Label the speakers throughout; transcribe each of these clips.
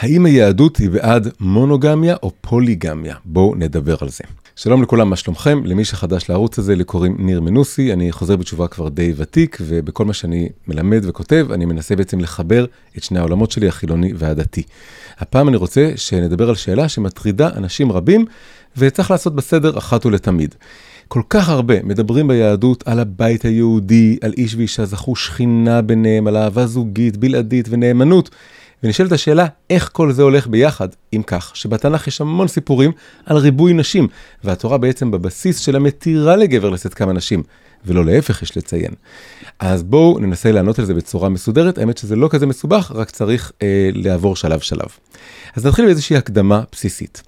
Speaker 1: האם היהדות היא בעד מונוגמיה או פוליגמיה? בואו נדבר על זה. שלום לכולם, מה שלומכם? למי שחדש לערוץ הזה, לי קוראים ניר מנוסי, אני חוזר בתשובה כבר די ותיק, ובכל מה שאני מלמד וכותב, אני מנסה בעצם לחבר את שני העולמות שלי, החילוני והדתי. הפעם אני רוצה שנדבר על שאלה שמטרידה אנשים רבים, וצריך לעשות בסדר אחת ולתמיד. כל כך הרבה מדברים ביהדות על הבית היהודי, על איש ואישה זכו שכינה ביניהם, על אהבה זוגית, בלעדית ונאמנות. ונשאלת השאלה, איך כל זה הולך ביחד, אם כך, שבתנ"ך יש המון סיפורים על ריבוי נשים, והתורה בעצם בבסיס שלה מתירה לגבר לשאת כמה נשים, ולא להפך יש לציין. אז בואו ננסה לענות על זה בצורה מסודרת, האמת שזה לא כזה מסובך, רק צריך אה, לעבור שלב שלב. אז נתחיל באיזושהי הקדמה בסיסית.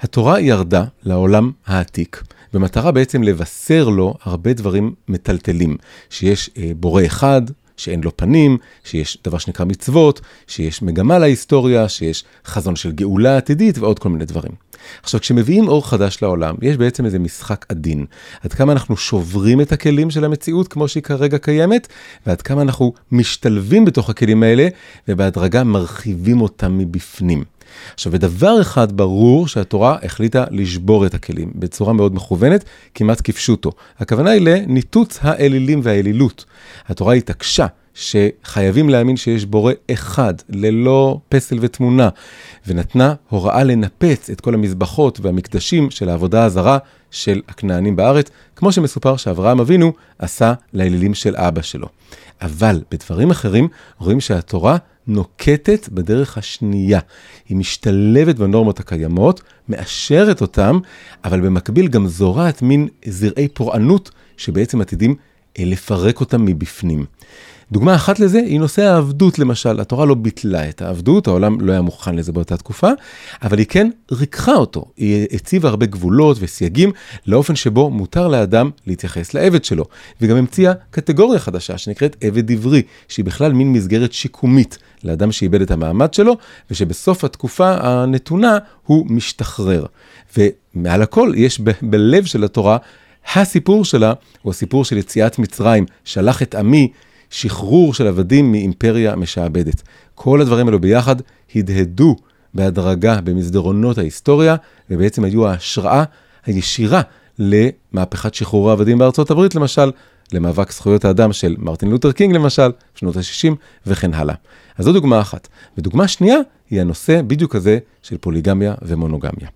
Speaker 1: התורה ירדה לעולם העתיק. במטרה בעצם לבשר לו הרבה דברים מטלטלים, שיש אה, בורא אחד, שאין לו פנים, שיש דבר שנקרא מצוות, שיש מגמה להיסטוריה, שיש חזון של גאולה עתידית ועוד כל מיני דברים. עכשיו, כשמביאים אור חדש לעולם, יש בעצם איזה משחק עדין. עד כמה אנחנו שוברים את הכלים של המציאות כמו שהיא כרגע קיימת, ועד כמה אנחנו משתלבים בתוך הכלים האלה, ובהדרגה מרחיבים אותם מבפנים. עכשיו, בדבר אחד ברור שהתורה החליטה לשבור את הכלים בצורה מאוד מכוונת, כמעט כפשוטו. הכוונה היא לניתוץ האלילים והאלילות. התורה התעקשה שחייבים להאמין שיש בורא אחד, ללא פסל ותמונה, ונתנה הוראה לנפץ את כל המזבחות והמקדשים של העבודה הזרה של הכנענים בארץ, כמו שמסופר שאברהם אבינו עשה לאלילים של אבא שלו. אבל בדברים אחרים רואים שהתורה נוקטת בדרך השנייה. היא משתלבת בנורמות הקיימות, מאשרת אותן, אבל במקביל גם זורעת מין זרעי פורענות שבעצם עתידים אה, לפרק אותם מבפנים. דוגמה אחת לזה היא נושא העבדות למשל. התורה לא ביטלה את העבדות, העולם לא היה מוכן לזה באותה תקופה, אבל היא כן ריככה אותו. היא הציבה הרבה גבולות וסייגים לאופן שבו מותר לאדם להתייחס לעבד שלו. וגם המציאה קטגוריה חדשה שנקראת עבד עברי, שהיא בכלל מין מסגרת שיקומית לאדם שאיבד את המעמד שלו, ושבסוף התקופה הנתונה הוא משתחרר. ומעל הכל יש ב- בלב של התורה הסיפור שלה הוא הסיפור של יציאת מצרים, שלח את עמי שחרור של עבדים מאימפריה משעבדת. כל הדברים האלו ביחד הדהדו בהדרגה במסדרונות ההיסטוריה, ובעצם היו ההשראה הישירה למהפכת שחרור העבדים בארצות הברית, למשל, למאבק זכויות האדם של מרטין לותר קינג, למשל, שנות ה-60, וכן הלאה. אז זו דוגמה אחת. ודוגמה שנייה היא הנושא בדיוק הזה של פוליגמיה ומונוגמיה.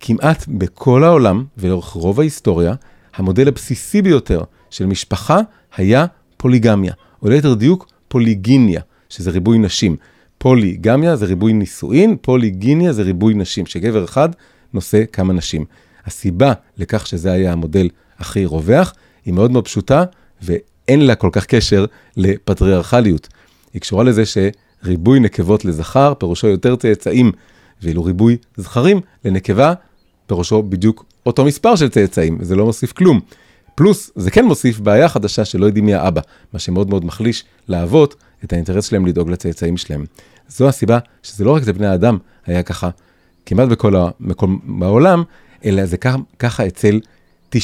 Speaker 1: כמעט בכל העולם ולאורך רוב ההיסטוריה, המודל הבסיסי ביותר של משפחה היה פוליגמיה, או ליתר דיוק פוליגיניה, שזה ריבוי נשים. פוליגמיה זה ריבוי נישואין, פוליגיניה זה ריבוי נשים, שגבר אחד נושא כמה נשים. הסיבה לכך שזה היה המודל הכי רווח, היא מאוד מאוד פשוטה, ואין לה כל כך קשר לפטריארכליות. היא קשורה לזה שריבוי נקבות לזכר, פירושו יותר צאצאים, ואילו ריבוי זכרים לנקבה, פירושו בדיוק אותו מספר של צאצאים, וזה לא מוסיף כלום. פלוס, זה כן מוסיף בעיה חדשה שלא יודעים מי האבא, מה שמאוד מאוד מחליש לאבות את האינטרס שלהם לדאוג לצאצאים שלהם. זו הסיבה שזה לא רק לבני האדם היה ככה כמעט בכל המקום בעולם, אלא זה ככה, ככה אצל 95%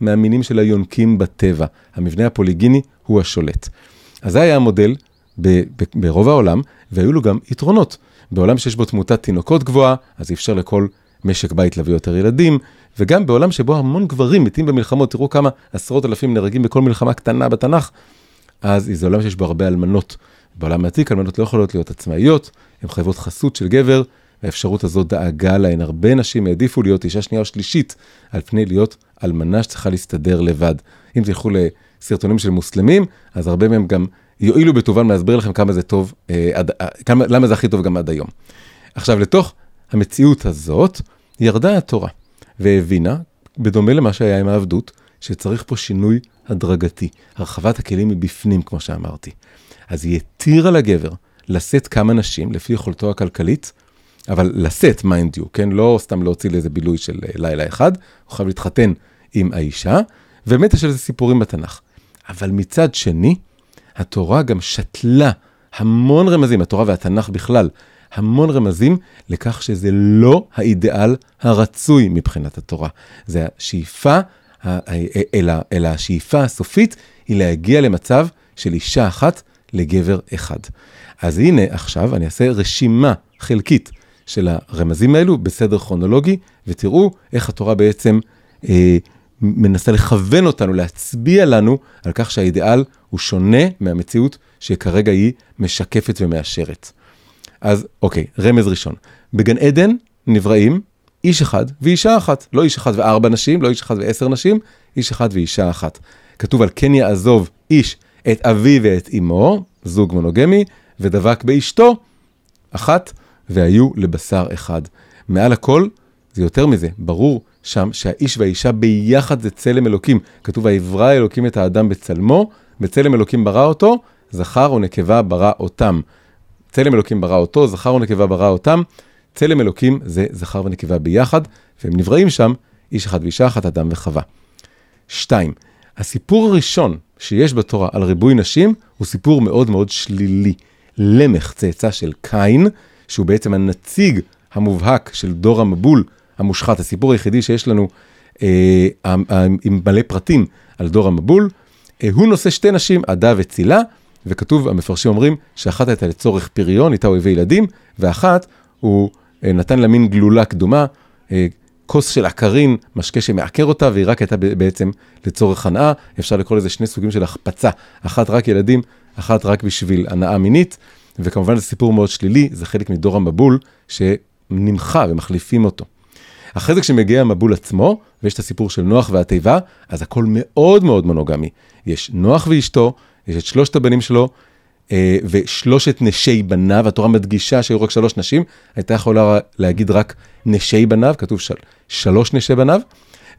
Speaker 1: מהמינים של היונקים בטבע. המבנה הפוליגיני הוא השולט. אז זה היה המודל ב- ב- ברוב העולם, והיו לו גם יתרונות. בעולם שיש בו תמותת תינוקות גבוהה, אז אפשר לכל משק בית להביא יותר ילדים, וגם בעולם שבו המון גברים מתים במלחמות, תראו כמה עשרות אלפים נהרגים בכל מלחמה קטנה בתנ"ך, אז זה עולם שיש בו הרבה אלמנות. בעולם העתיק אלמנות לא יכולות להיות עצמאיות, הן חייבות חסות של גבר, האפשרות הזאת דאגה להן. הרבה נשים העדיפו להיות אישה שנייה או שלישית, על פני להיות אלמנה שצריכה להסתדר לבד. אם תלכו לסרטונים של מוסלמים, אז הרבה מהם גם יועילו בטובם להסביר לכם כמה זה טוב, אה, עד, אה, כמה, למה זה הכי טוב גם עד היום. עכשיו, לתוך המציאות הזאת, ירדה התורה והבינה, בדומה למה שהיה עם העבדות, שצריך פה שינוי הדרגתי, הרחבת הכלים מבפנים, כמו שאמרתי. אז היא התירה לגבר לשאת כמה נשים לפי יכולתו הכלכלית, אבל לשאת, mind you, כן? לא סתם להוציא לאיזה בילוי של אה, לילה אחד, הוא חייב להתחתן עם האישה, ובאמת יש על זה סיפורים בתנ"ך. אבל מצד שני, התורה גם שתלה המון רמזים, התורה והתנ"ך בכלל, המון רמזים לכך שזה לא האידיאל הרצוי מבחינת התורה. זה השאיפה, אלא, אלא השאיפה הסופית היא להגיע למצב של אישה אחת לגבר אחד. אז הנה עכשיו אני אעשה רשימה חלקית של הרמזים האלו בסדר כרונולוגי, ותראו איך התורה בעצם אה, מנסה לכוון אותנו, להצביע לנו על כך שהאידיאל הוא שונה מהמציאות שכרגע היא משקפת ומאשרת. אז אוקיי, רמז ראשון. בגן עדן נבראים איש אחד ואישה אחת. לא איש אחד וארבע נשים, לא איש אחד ועשר נשים, איש אחד ואישה אחת. כתוב על כן יעזוב איש את אביו ואת אמו, זוג מונוגמי, ודבק באשתו, אחת, והיו לבשר אחד. מעל הכל, זה יותר מזה, ברור שם שהאיש והאישה ביחד זה צלם אלוקים. כתוב, ויברא אלוקים את האדם בצלמו, בצלם אלוקים ברא אותו, זכר ונקבה ברא אותם. צלם אלוקים ברא אותו, זכר ונקבה ברא אותם. צלם אלוקים זה זכר ונקבה ביחד, והם נבראים שם, איש אחד ואישה אחת, אדם וחווה. שתיים, הסיפור הראשון שיש בתורה על ריבוי נשים הוא סיפור מאוד מאוד שלילי. למך, צאצא של קין, שהוא בעצם הנציג המובהק של דור המבול המושחת, הסיפור היחידי שיש לנו אה, עם מלא פרטים על דור המבול, אה, הוא נושא שתי נשים, עדה וצילה, וכתוב, המפרשים אומרים שאחת הייתה לצורך פריון, איתה הוא הביא ילדים, ואחת הוא אה, נתן לה מין גלולה קדומה, אה, כוס של עקרין, משקה שמעקר אותה, והיא רק הייתה בעצם לצורך הנאה. אפשר לקרוא לזה שני סוגים של החפצה, אחת רק ילדים, אחת רק בשביל הנאה מינית, וכמובן זה סיפור מאוד שלילי, זה חלק מדור המבול שנמחה ומחליפים אותו. אחרי זה כשמגיע המבול עצמו, ויש את הסיפור של נוח והתיבה, אז הכל מאוד מאוד מונוגמי. יש נוח ואשתו, יש את שלושת הבנים שלו, אה, ושלושת נשי בניו, התורה מדגישה שהיו רק שלוש נשים, הייתה יכולה להגיד רק נשי בניו, כתוב של, שלוש נשי בניו,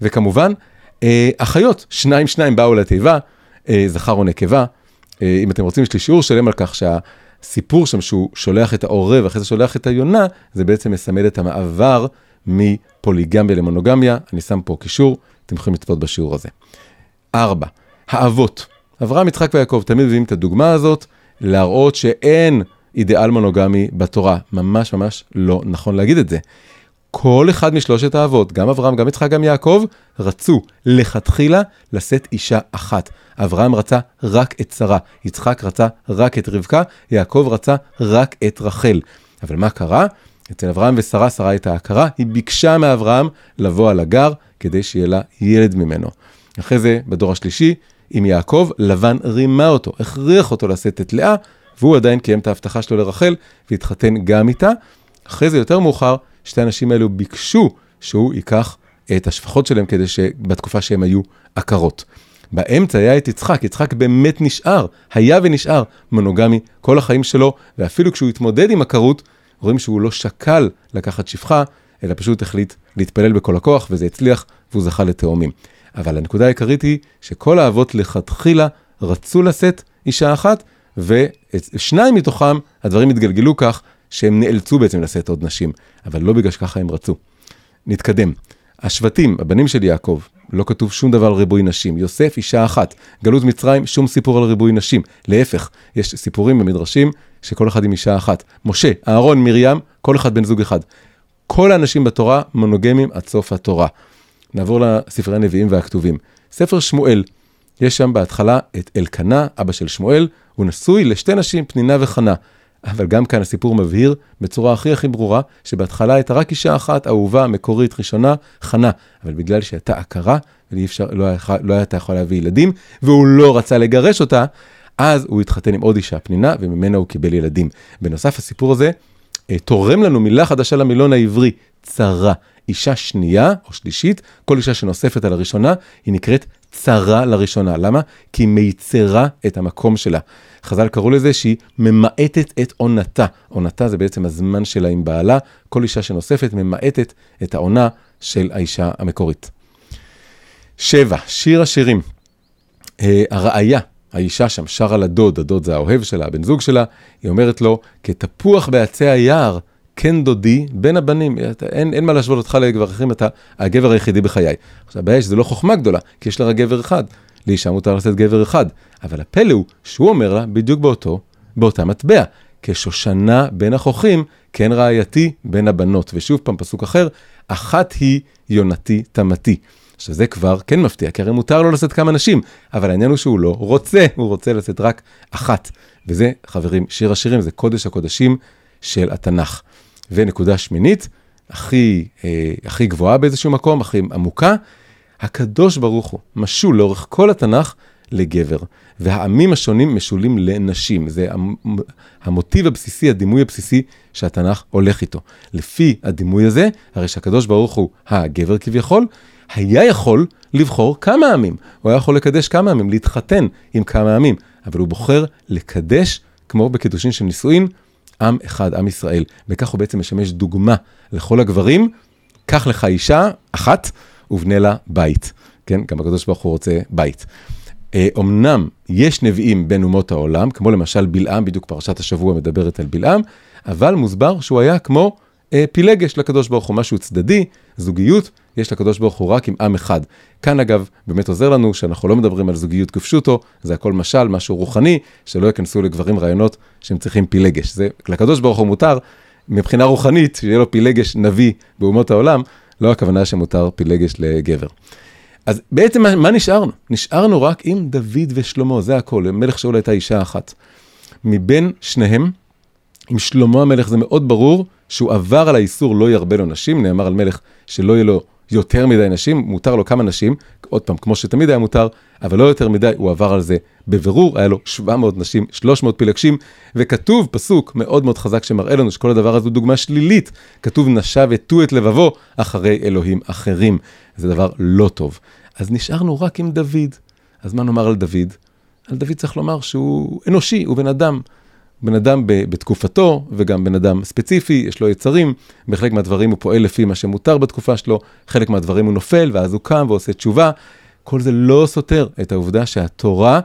Speaker 1: וכמובן, אה, אחיות, שניים שניים באו לתיבה, אה, זכר או נקבה. אם אתם רוצים, יש לי שיעור שלם על כך שהסיפור שם שהוא שולח את העורב, ואחרי זה שולח את היונה, זה בעצם מסמל את המעבר מפוליגמיה למונוגמיה. אני שם פה קישור, אתם יכולים לצפות בשיעור הזה. ארבע, האבות. אברהם, יצחק ויעקב תמיד מביאים את הדוגמה הזאת, להראות שאין אידיאל מונוגמי בתורה. ממש ממש לא נכון להגיד את זה. כל אחד משלושת האבות, גם אברהם, גם יצחק, גם יעקב, רצו לכתחילה לשאת אישה אחת. אברהם רצה רק את שרה, יצחק רצה רק את רבקה, יעקב רצה רק את רחל. אבל מה קרה? אצל אברהם ושרה, שרה הייתה הכרה, היא ביקשה מאברהם לבוא על הגר כדי שיהיה לה ילד ממנו. אחרי זה, בדור השלישי, עם יעקב, לבן רימה אותו, הכריח אותו לשאת את לאה, והוא עדיין קיים את ההבטחה שלו לרחל, והתחתן גם איתה. אחרי זה, יותר מאוחר, שתי הנשים האלו ביקשו שהוא ייקח את השפחות שלהם כדי שבתקופה שהם היו עקרות. באמצע היה את יצחק, יצחק באמת נשאר, היה ונשאר מונוגמי כל החיים שלו, ואפילו כשהוא התמודד עם עקרות, רואים שהוא לא שקל לקחת שפחה, אלא פשוט החליט להתפלל בכל הכוח, וזה הצליח, והוא זכה לתאומים. אבל הנקודה העיקרית היא שכל האבות לכתחילה רצו לשאת אישה אחת, ושניים מתוכם, הדברים התגלגלו כך שהם נאלצו בעצם לשאת עוד נשים, אבל לא בגלל שככה הם רצו. נתקדם. השבטים, הבנים של יעקב, לא כתוב שום דבר על ריבוי נשים. יוסף, אישה אחת. גלות מצרים, שום סיפור על ריבוי נשים. להפך, יש סיפורים במדרשים שכל אחד עם אישה אחת. משה, אהרון, מרים, כל אחד בן זוג אחד. כל האנשים בתורה מונוגמים עד סוף התורה. נעבור לספרי הנביאים והכתובים. ספר שמואל, יש שם בהתחלה את אלקנה, אבא של שמואל, הוא נשוי לשתי נשים, פנינה וחנה. אבל גם כאן הסיפור מבהיר בצורה הכי הכי ברורה, שבהתחלה הייתה רק אישה אחת, אהובה, מקורית, ראשונה, חנה. אבל בגלל שהיא הייתה עקרה, ואי אפשר, לא, לא הייתה יכולה להביא ילדים, והוא לא רצה לגרש אותה, אז הוא התחתן עם עוד אישה, פנינה, וממנה הוא קיבל ילדים. בנוסף, הסיפור הזה אה, תורם לנו מילה חדשה למילון העברי, צרה. אישה שנייה או שלישית, כל אישה שנוספת על הראשונה, היא נקראת צרה לראשונה. למה? כי היא מיצרה את המקום שלה. חז"ל קראו לזה שהיא ממעטת את עונתה. עונתה זה בעצם הזמן שלה עם בעלה. כל אישה שנוספת ממעטת את העונה של האישה המקורית. שבע, שיר השירים. Uh, הראיה, האישה שם שרה לדוד, הדוד זה האוהב שלה, הבן זוג שלה, היא אומרת לו, כתפוח בעצי היער, כן דודי, בין הבנים, אתה, אין, אין מה להשוות אותך לגבר אחרים, אתה הגבר היחידי בחיי. עכשיו, הבעיה שזה לא חוכמה גדולה, כי יש לה רק גבר אחד. לאישה מותר לתת גבר אחד. אבל הפלא הוא שהוא אומר לה בדיוק באותו, באותה מטבע. כשושנה בין החוכים, כן רעייתי בין הבנות. ושוב פעם, פסוק אחר, אחת היא יונתי תמתי. עכשיו זה כבר כן מפתיע, כי הרי מותר לו לשאת כמה נשים, אבל העניין הוא שהוא לא רוצה, הוא רוצה לשאת רק אחת. וזה, חברים, שיר השירים זה קודש הקודשים של התנ"ך. ונקודה שמינית, הכי, אה, הכי גבוהה באיזשהו מקום, הכי עמוקה, הקדוש ברוך הוא משול לאורך כל התנ"ך לגבר, והעמים השונים משולים לנשים. זה המוטיב הבסיסי, הדימוי הבסיסי שהתנ"ך הולך איתו. לפי הדימוי הזה, הרי שהקדוש ברוך הוא הגבר כביכול, היה יכול לבחור כמה עמים. הוא היה יכול לקדש כמה עמים, להתחתן עם כמה עמים, אבל הוא בוחר לקדש, כמו בקידושין של נישואין, עם אחד, עם ישראל. וכך הוא בעצם משמש דוגמה לכל הגברים, קח לך אישה אחת ובנה לה בית. כן, גם הקדוש ברוך הוא רוצה בית. אומנם יש נביאים בין אומות העולם, כמו למשל בלעם, בדיוק פרשת השבוע מדברת על בלעם, אבל מוסבר שהוא היה כמו אה, פילגש לקדוש ברוך הוא, משהו צדדי, זוגיות, יש לקדוש ברוך הוא רק עם עם אחד. כאן אגב, באמת עוזר לנו שאנחנו לא מדברים על זוגיות כפשוטו, זה הכל משל, משהו רוחני, שלא ייכנסו לגברים רעיונות שהם צריכים פילגש. זה לקדוש ברוך הוא מותר, מבחינה רוחנית, שיהיה לו פילגש נביא באומות העולם, לא הכוונה שמותר פילגש לגבר. אז בעצם מה, מה נשארנו? נשארנו רק עם דוד ושלמה, זה הכל, מלך שאול הייתה אישה אחת. מבין שניהם, עם שלמה המלך זה מאוד ברור שהוא עבר על האיסור לא ירבה לו נשים, נאמר על מלך שלא יהיה לו יותר מדי נשים, מותר לו כמה נשים, עוד פעם, כמו שתמיד היה מותר, אבל לא יותר מדי, הוא עבר על זה בבירור, היה לו 700 נשים, 300 פילגשים, וכתוב פסוק מאוד מאוד חזק שמראה לנו שכל הדבר הזה הוא דוגמה שלילית, כתוב נשב הטו את לבבו אחרי אלוהים אחרים, זה דבר לא טוב. אז נשארנו רק עם דוד. אז מה נאמר על דוד? על דוד צריך לומר שהוא אנושי, הוא בן אדם. בן אדם בתקופתו, וגם בן אדם ספציפי, יש לו יצרים, בחלק מהדברים הוא פועל לפי מה שמותר בתקופה שלו, חלק מהדברים הוא נופל, ואז הוא קם ועושה תשובה. כל זה לא סותר את העובדה שהתורה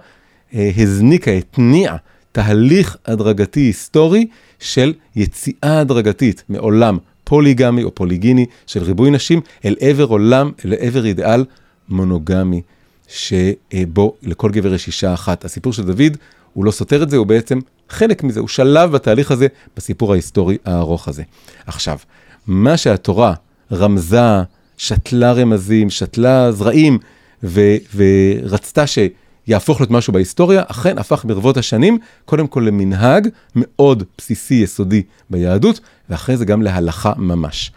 Speaker 1: אה, הזניקה, התניעה, תהליך הדרגתי היסטורי של יציאה הדרגתית מעולם פוליגמי או פוליגיני של ריבוי נשים אל עבר עולם, אל עבר אידיאל מונוגמי, שבו לכל גבר יש אישה אחת. הסיפור של דוד, הוא לא סותר את זה, הוא בעצם חלק מזה, הוא שלב בתהליך הזה, בסיפור ההיסטורי הארוך הזה. עכשיו, מה שהתורה רמזה, שתלה רמזים, שתלה זרעים, ו- ורצתה שיהפוך להיות משהו בהיסטוריה, אכן הפך ברבות השנים, קודם כל למנהג מאוד בסיסי, יסודי ביהדות, ואחרי זה גם להלכה ממש.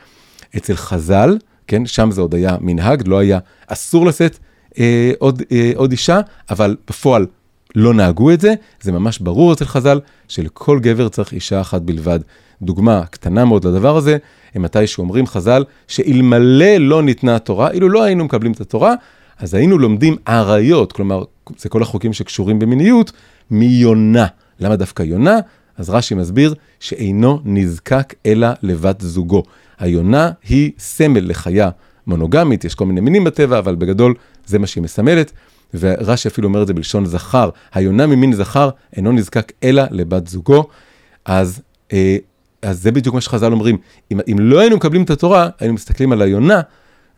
Speaker 1: אצל חז"ל, כן, שם זה עוד היה מנהג, לא היה אסור לשאת אה, עוד, אה, עוד אישה, אבל בפועל לא נהגו את זה, זה ממש ברור אצל חז"ל שלכל גבר צריך אישה אחת בלבד. דוגמה קטנה מאוד לדבר הזה, הם מתי שאומרים חז"ל, שאלמלא לא ניתנה התורה, אילו לא היינו מקבלים את התורה, אז היינו לומדים עריות, כלומר, זה כל החוקים שקשורים במיניות, מיונה. למה דווקא יונה? אז רש"י מסביר שאינו נזקק אלא לבת זוגו. היונה היא סמל לחיה מונוגמית, יש כל מיני מינים בטבע, אבל בגדול זה מה שהיא מסמלת. ורש"י אפילו אומר את זה בלשון זכר, היונה ממין זכר אינו נזקק אלא לבת זוגו. אז, אה, אז זה בדיוק מה שחז"ל אומרים, אם, אם לא היינו מקבלים את התורה, היינו מסתכלים על היונה,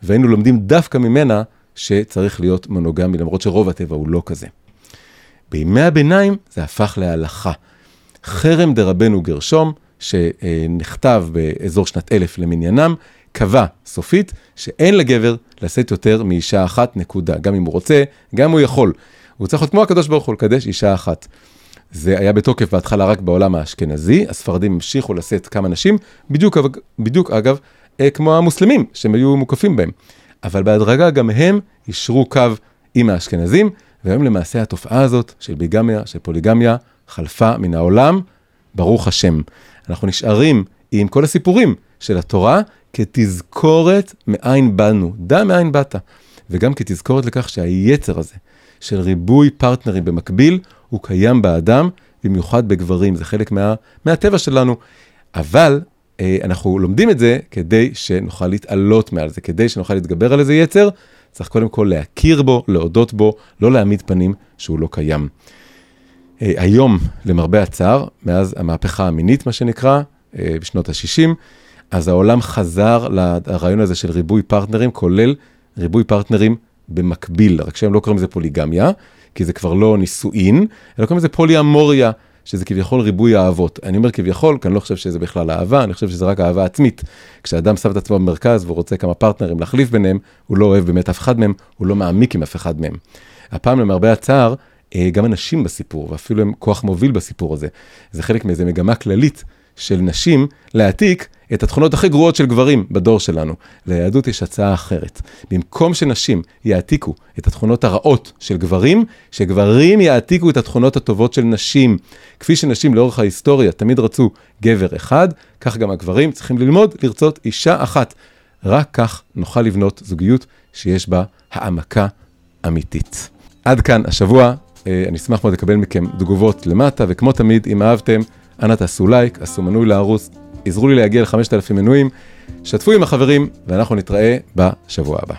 Speaker 1: והיינו לומדים דווקא ממנה שצריך להיות מונוגמי, למרות שרוב הטבע הוא לא כזה. בימי הביניים זה הפך להלכה. חרם דרבנו גרשום, שנכתב באזור שנת אלף למניינם, קבע סופית שאין לגבר לשאת יותר מאישה אחת, נקודה. גם אם הוא רוצה, גם אם הוא יכול. הוא צריך להיות כמו הקדוש ברוך הוא, לקדש אישה אחת. זה היה בתוקף בהתחלה רק בעולם האשכנזי, הספרדים המשיכו לשאת כמה נשים, בדיוק, בדיוק אגב, אה, כמו המוסלמים, שהם היו מוקפים בהם. אבל בהדרגה גם הם יישרו קו עם האשכנזים, והיום למעשה התופעה הזאת של ביגמיה, של פוליגמיה, חלפה מן העולם, ברוך השם. אנחנו נשארים עם כל הסיפורים של התורה כתזכורת מאין באנו, דע מאין באת, וגם כתזכורת לכך שהיצר הזה של ריבוי פרטנרים במקביל, הוא קיים באדם, במיוחד בגברים, זה חלק מה, מהטבע שלנו. אבל אה, אנחנו לומדים את זה כדי שנוכל להתעלות מעל זה, כדי שנוכל להתגבר על איזה יצר, צריך קודם כל להכיר בו, להודות בו, לא להעמיד פנים שהוא לא קיים. אה, היום, למרבה הצער, מאז המהפכה המינית, מה שנקרא, אה, בשנות ה-60, אז העולם חזר לרעיון הזה של ריבוי פרטנרים, כולל ריבוי פרטנרים במקביל, רק שהם לא קוראים לזה פוליגמיה, כי זה כבר לא נישואין, אלא קוראים לזה פוליאמוריה, שזה כביכול ריבוי אהבות. אני אומר כביכול, כי אני לא חושב שזה בכלל אהבה, אני חושב שזה רק אהבה עצמית. כשאדם שם את עצמו במרכז והוא רוצה כמה פרטנרים להחליף ביניהם, הוא לא אוהב באמת אף אחד מהם, הוא לא מעמיק עם אף אחד מהם. הפעם למרבה הצער, גם הנשים בסיפור, ואפילו הם כוח מוביל בסיפור הזה. זה חלק מאיזה מגמה כללית של נשים להעתיק את התכונות הכי גרועות של גברים בדור שלנו. ליהדות יש הצעה אחרת. במקום שנשים יעתיקו את התכונות הרעות של גברים, שגברים יעתיקו את התכונות הטובות של נשים. כפי שנשים לאורך ההיסטוריה תמיד רצו גבר אחד, כך גם הגברים צריכים ללמוד לרצות אישה אחת. רק כך נוכל לבנות זוגיות שיש בה העמקה אמיתית. עד כאן השבוע, אה, אני אשמח מאוד לקבל מכם תגובות למטה, וכמו תמיד, אם אהבתם, אנא תעשו לייק, עשו מנוי לערוץ, עזרו לי להגיע ל-5,000 מנויים, שתפו עם החברים, ואנחנו נתראה בשבוע הבא.